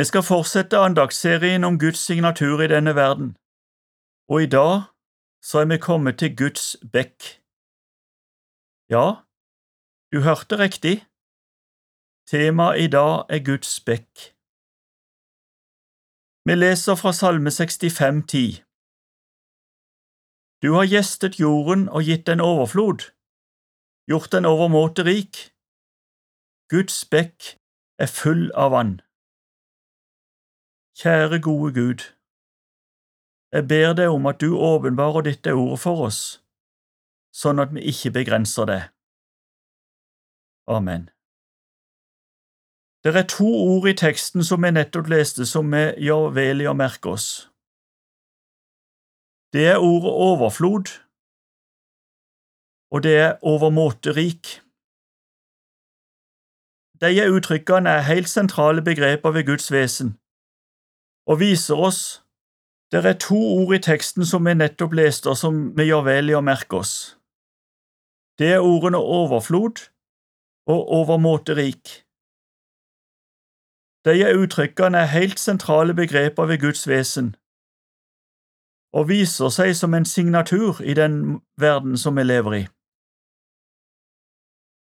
Vi skal fortsette andagsserien om Guds signatur i denne verden, og i dag så er vi kommet til Guds bekk. Ja, du hørte riktig. Temaet i dag er Guds bekk. Vi leser fra Salme 65, 10. Du har gjestet jorden og gitt den overflod, gjort den overmåte rik. Guds bekk er full av vann. Kjære gode Gud, jeg ber deg om at du åpenbarer dette ordet for oss, sånn at vi ikke begrenser det. Amen. Det er to ord i teksten som vi nettopp leste, som vi gjør vel i å merke oss. Det er ordet overflod, og det er overmåte rik. Disse uttrykkene er helt sentrale begreper ved Guds vesen og viser oss det er to ord i teksten som vi nettopp leste, og som vi gjør vel i å merke oss. Det er ordene overflod og overmåte rik. Disse uttrykkene er helt sentrale begreper ved Guds vesen og viser seg som en signatur i den verden som vi lever i.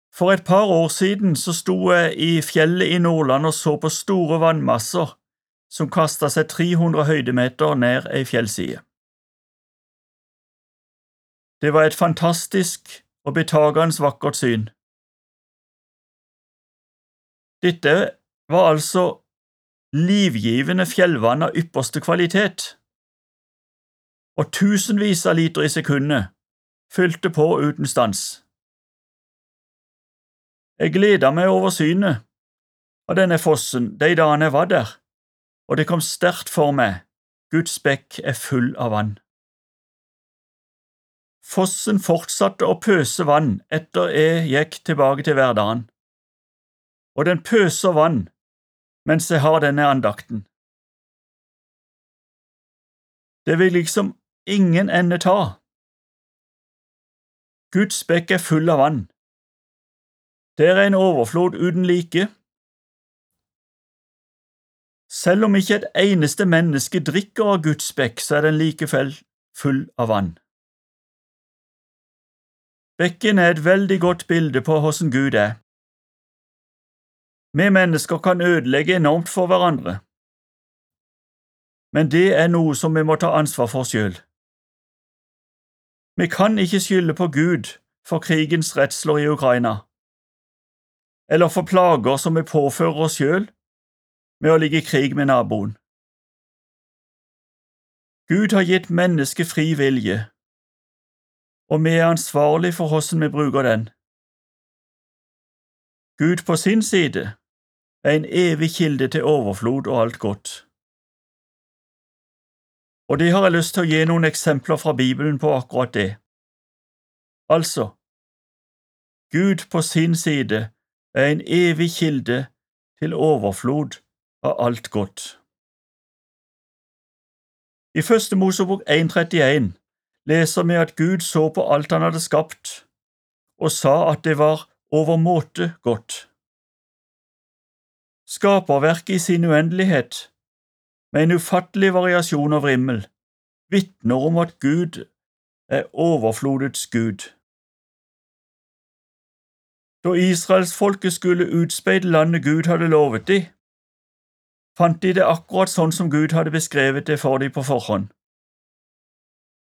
For et par år siden så sto jeg i fjellet i Nordland og så på store vannmasser som kasta seg 300 høydemeter ned ei fjellside. Det var et fantastisk og betagende vakkert syn. Dette var altså livgivende fjellvann av ypperste kvalitet, og tusenvis av liter i sekundet fylte på uten stans. Jeg gleda meg over synet av denne fossen de dagene jeg var der og det kom sterkt for meg, Guds bekk er full av vann. Fossen fortsatte å pøse vann etter jeg gikk tilbake til hverdagen, og den pøser vann mens jeg har denne andakten. Det vil liksom ingen ende ta. Guds bekk er full av vann. Det er en overflod uten like. Selv om ikke et eneste menneske drikker av Guds bekk, så er den likevel full av vann. Bekken er et veldig godt bilde på hvordan Gud er. Vi mennesker kan ødelegge enormt for hverandre, men det er noe som vi må ta ansvar for sjøl. Vi kan ikke skylde på Gud for krigens redsler i Ukraina, eller for plager som vi påfører oss sjøl med å ligge i krig med naboen. Gud har gitt mennesket fri vilje, og vi er ansvarlig for hvordan vi bruker den. Gud på sin side er en evig kilde til overflod og alt godt. Og det har jeg lyst til å gi noen eksempler fra Bibelen på akkurat det. Altså, Gud på sin side er en evig kilde til overflod av alt godt. I Første Mosebok 1.31 leser vi at Gud så på alt han hadde skapt, og sa at det var overmåte godt. Skaperverket i sin uendelighet, med en ufattelig variasjon av rimmel, vitner om at Gud er overflodets Gud. Da israelsfolket skulle utspeide landet Gud hadde lovet dem, fant de det akkurat sånn som Gud hadde beskrevet det for dem på forhånd.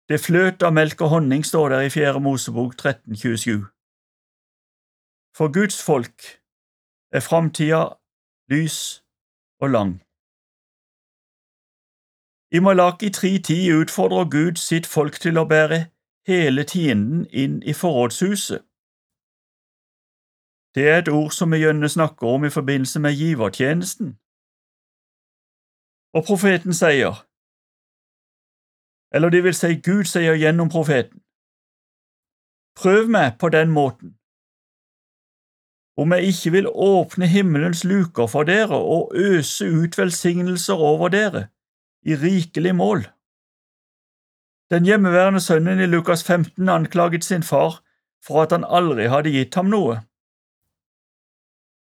Det fløt av melk og honning, står der i Fjerde Mosebok 1327. For Guds folk er framtida lys og lang. I Malaki 3.10 utfordrer Gud sitt folk til å bære hele tienden inn i forrådshuset. Det er et ord som vi gjerne snakker om i forbindelse med givertjenesten. Og profeten sier, eller det vil si Gud sier gjennom profeten, prøv meg på den måten, om jeg ikke vil åpne himmelens luker for dere og øse ut velsignelser over dere i rikelig mål. Den hjemmeværende sønnen i Lukas 15 anklaget sin far for at han aldri hadde gitt ham noe.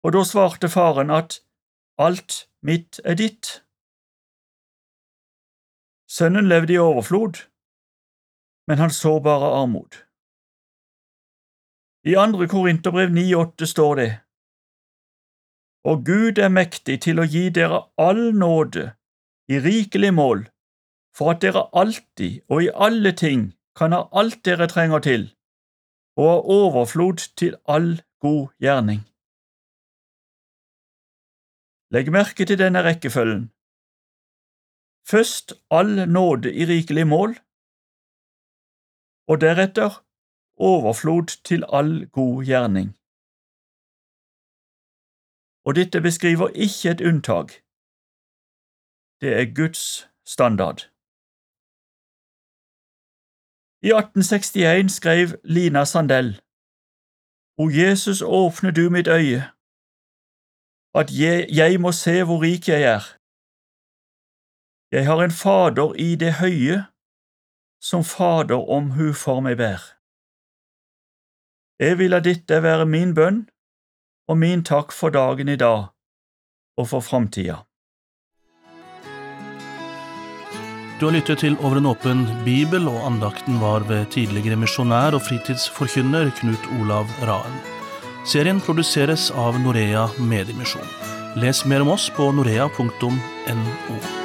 Og da svarte faren at alt mitt er ditt. Sønnen levde i overflod, men han så bare armod. I andre Korinterbrev 9,8 står det, Og Gud er mektig til å gi dere all nåde i rikelig mål, for at dere alltid og i alle ting kan ha alt dere trenger til, og ha overflod til all god gjerning. Legg merke til denne rekkefølgen. Først all nåde i rikelig mål, og deretter overflod til all god gjerning. Og dette beskriver ikke et unntak. Det er Guds standard. I 1861 skrev Lina Sandell O Jesus, åpne du mitt øye, at jeg, jeg må se hvor rik jeg er. Jeg har en Fader i det høye, som Fader om hu for meg bær. Jeg vil la dette være min bønn og min takk for dagen i dag og for framtida. Du har lyttet til Over en åpen bibel, og andakten var ved tidligere misjonær og fritidsforkynner Knut Olav Raen. Serien produseres av Norea Mediemisjon. Les mer om oss på norea.no.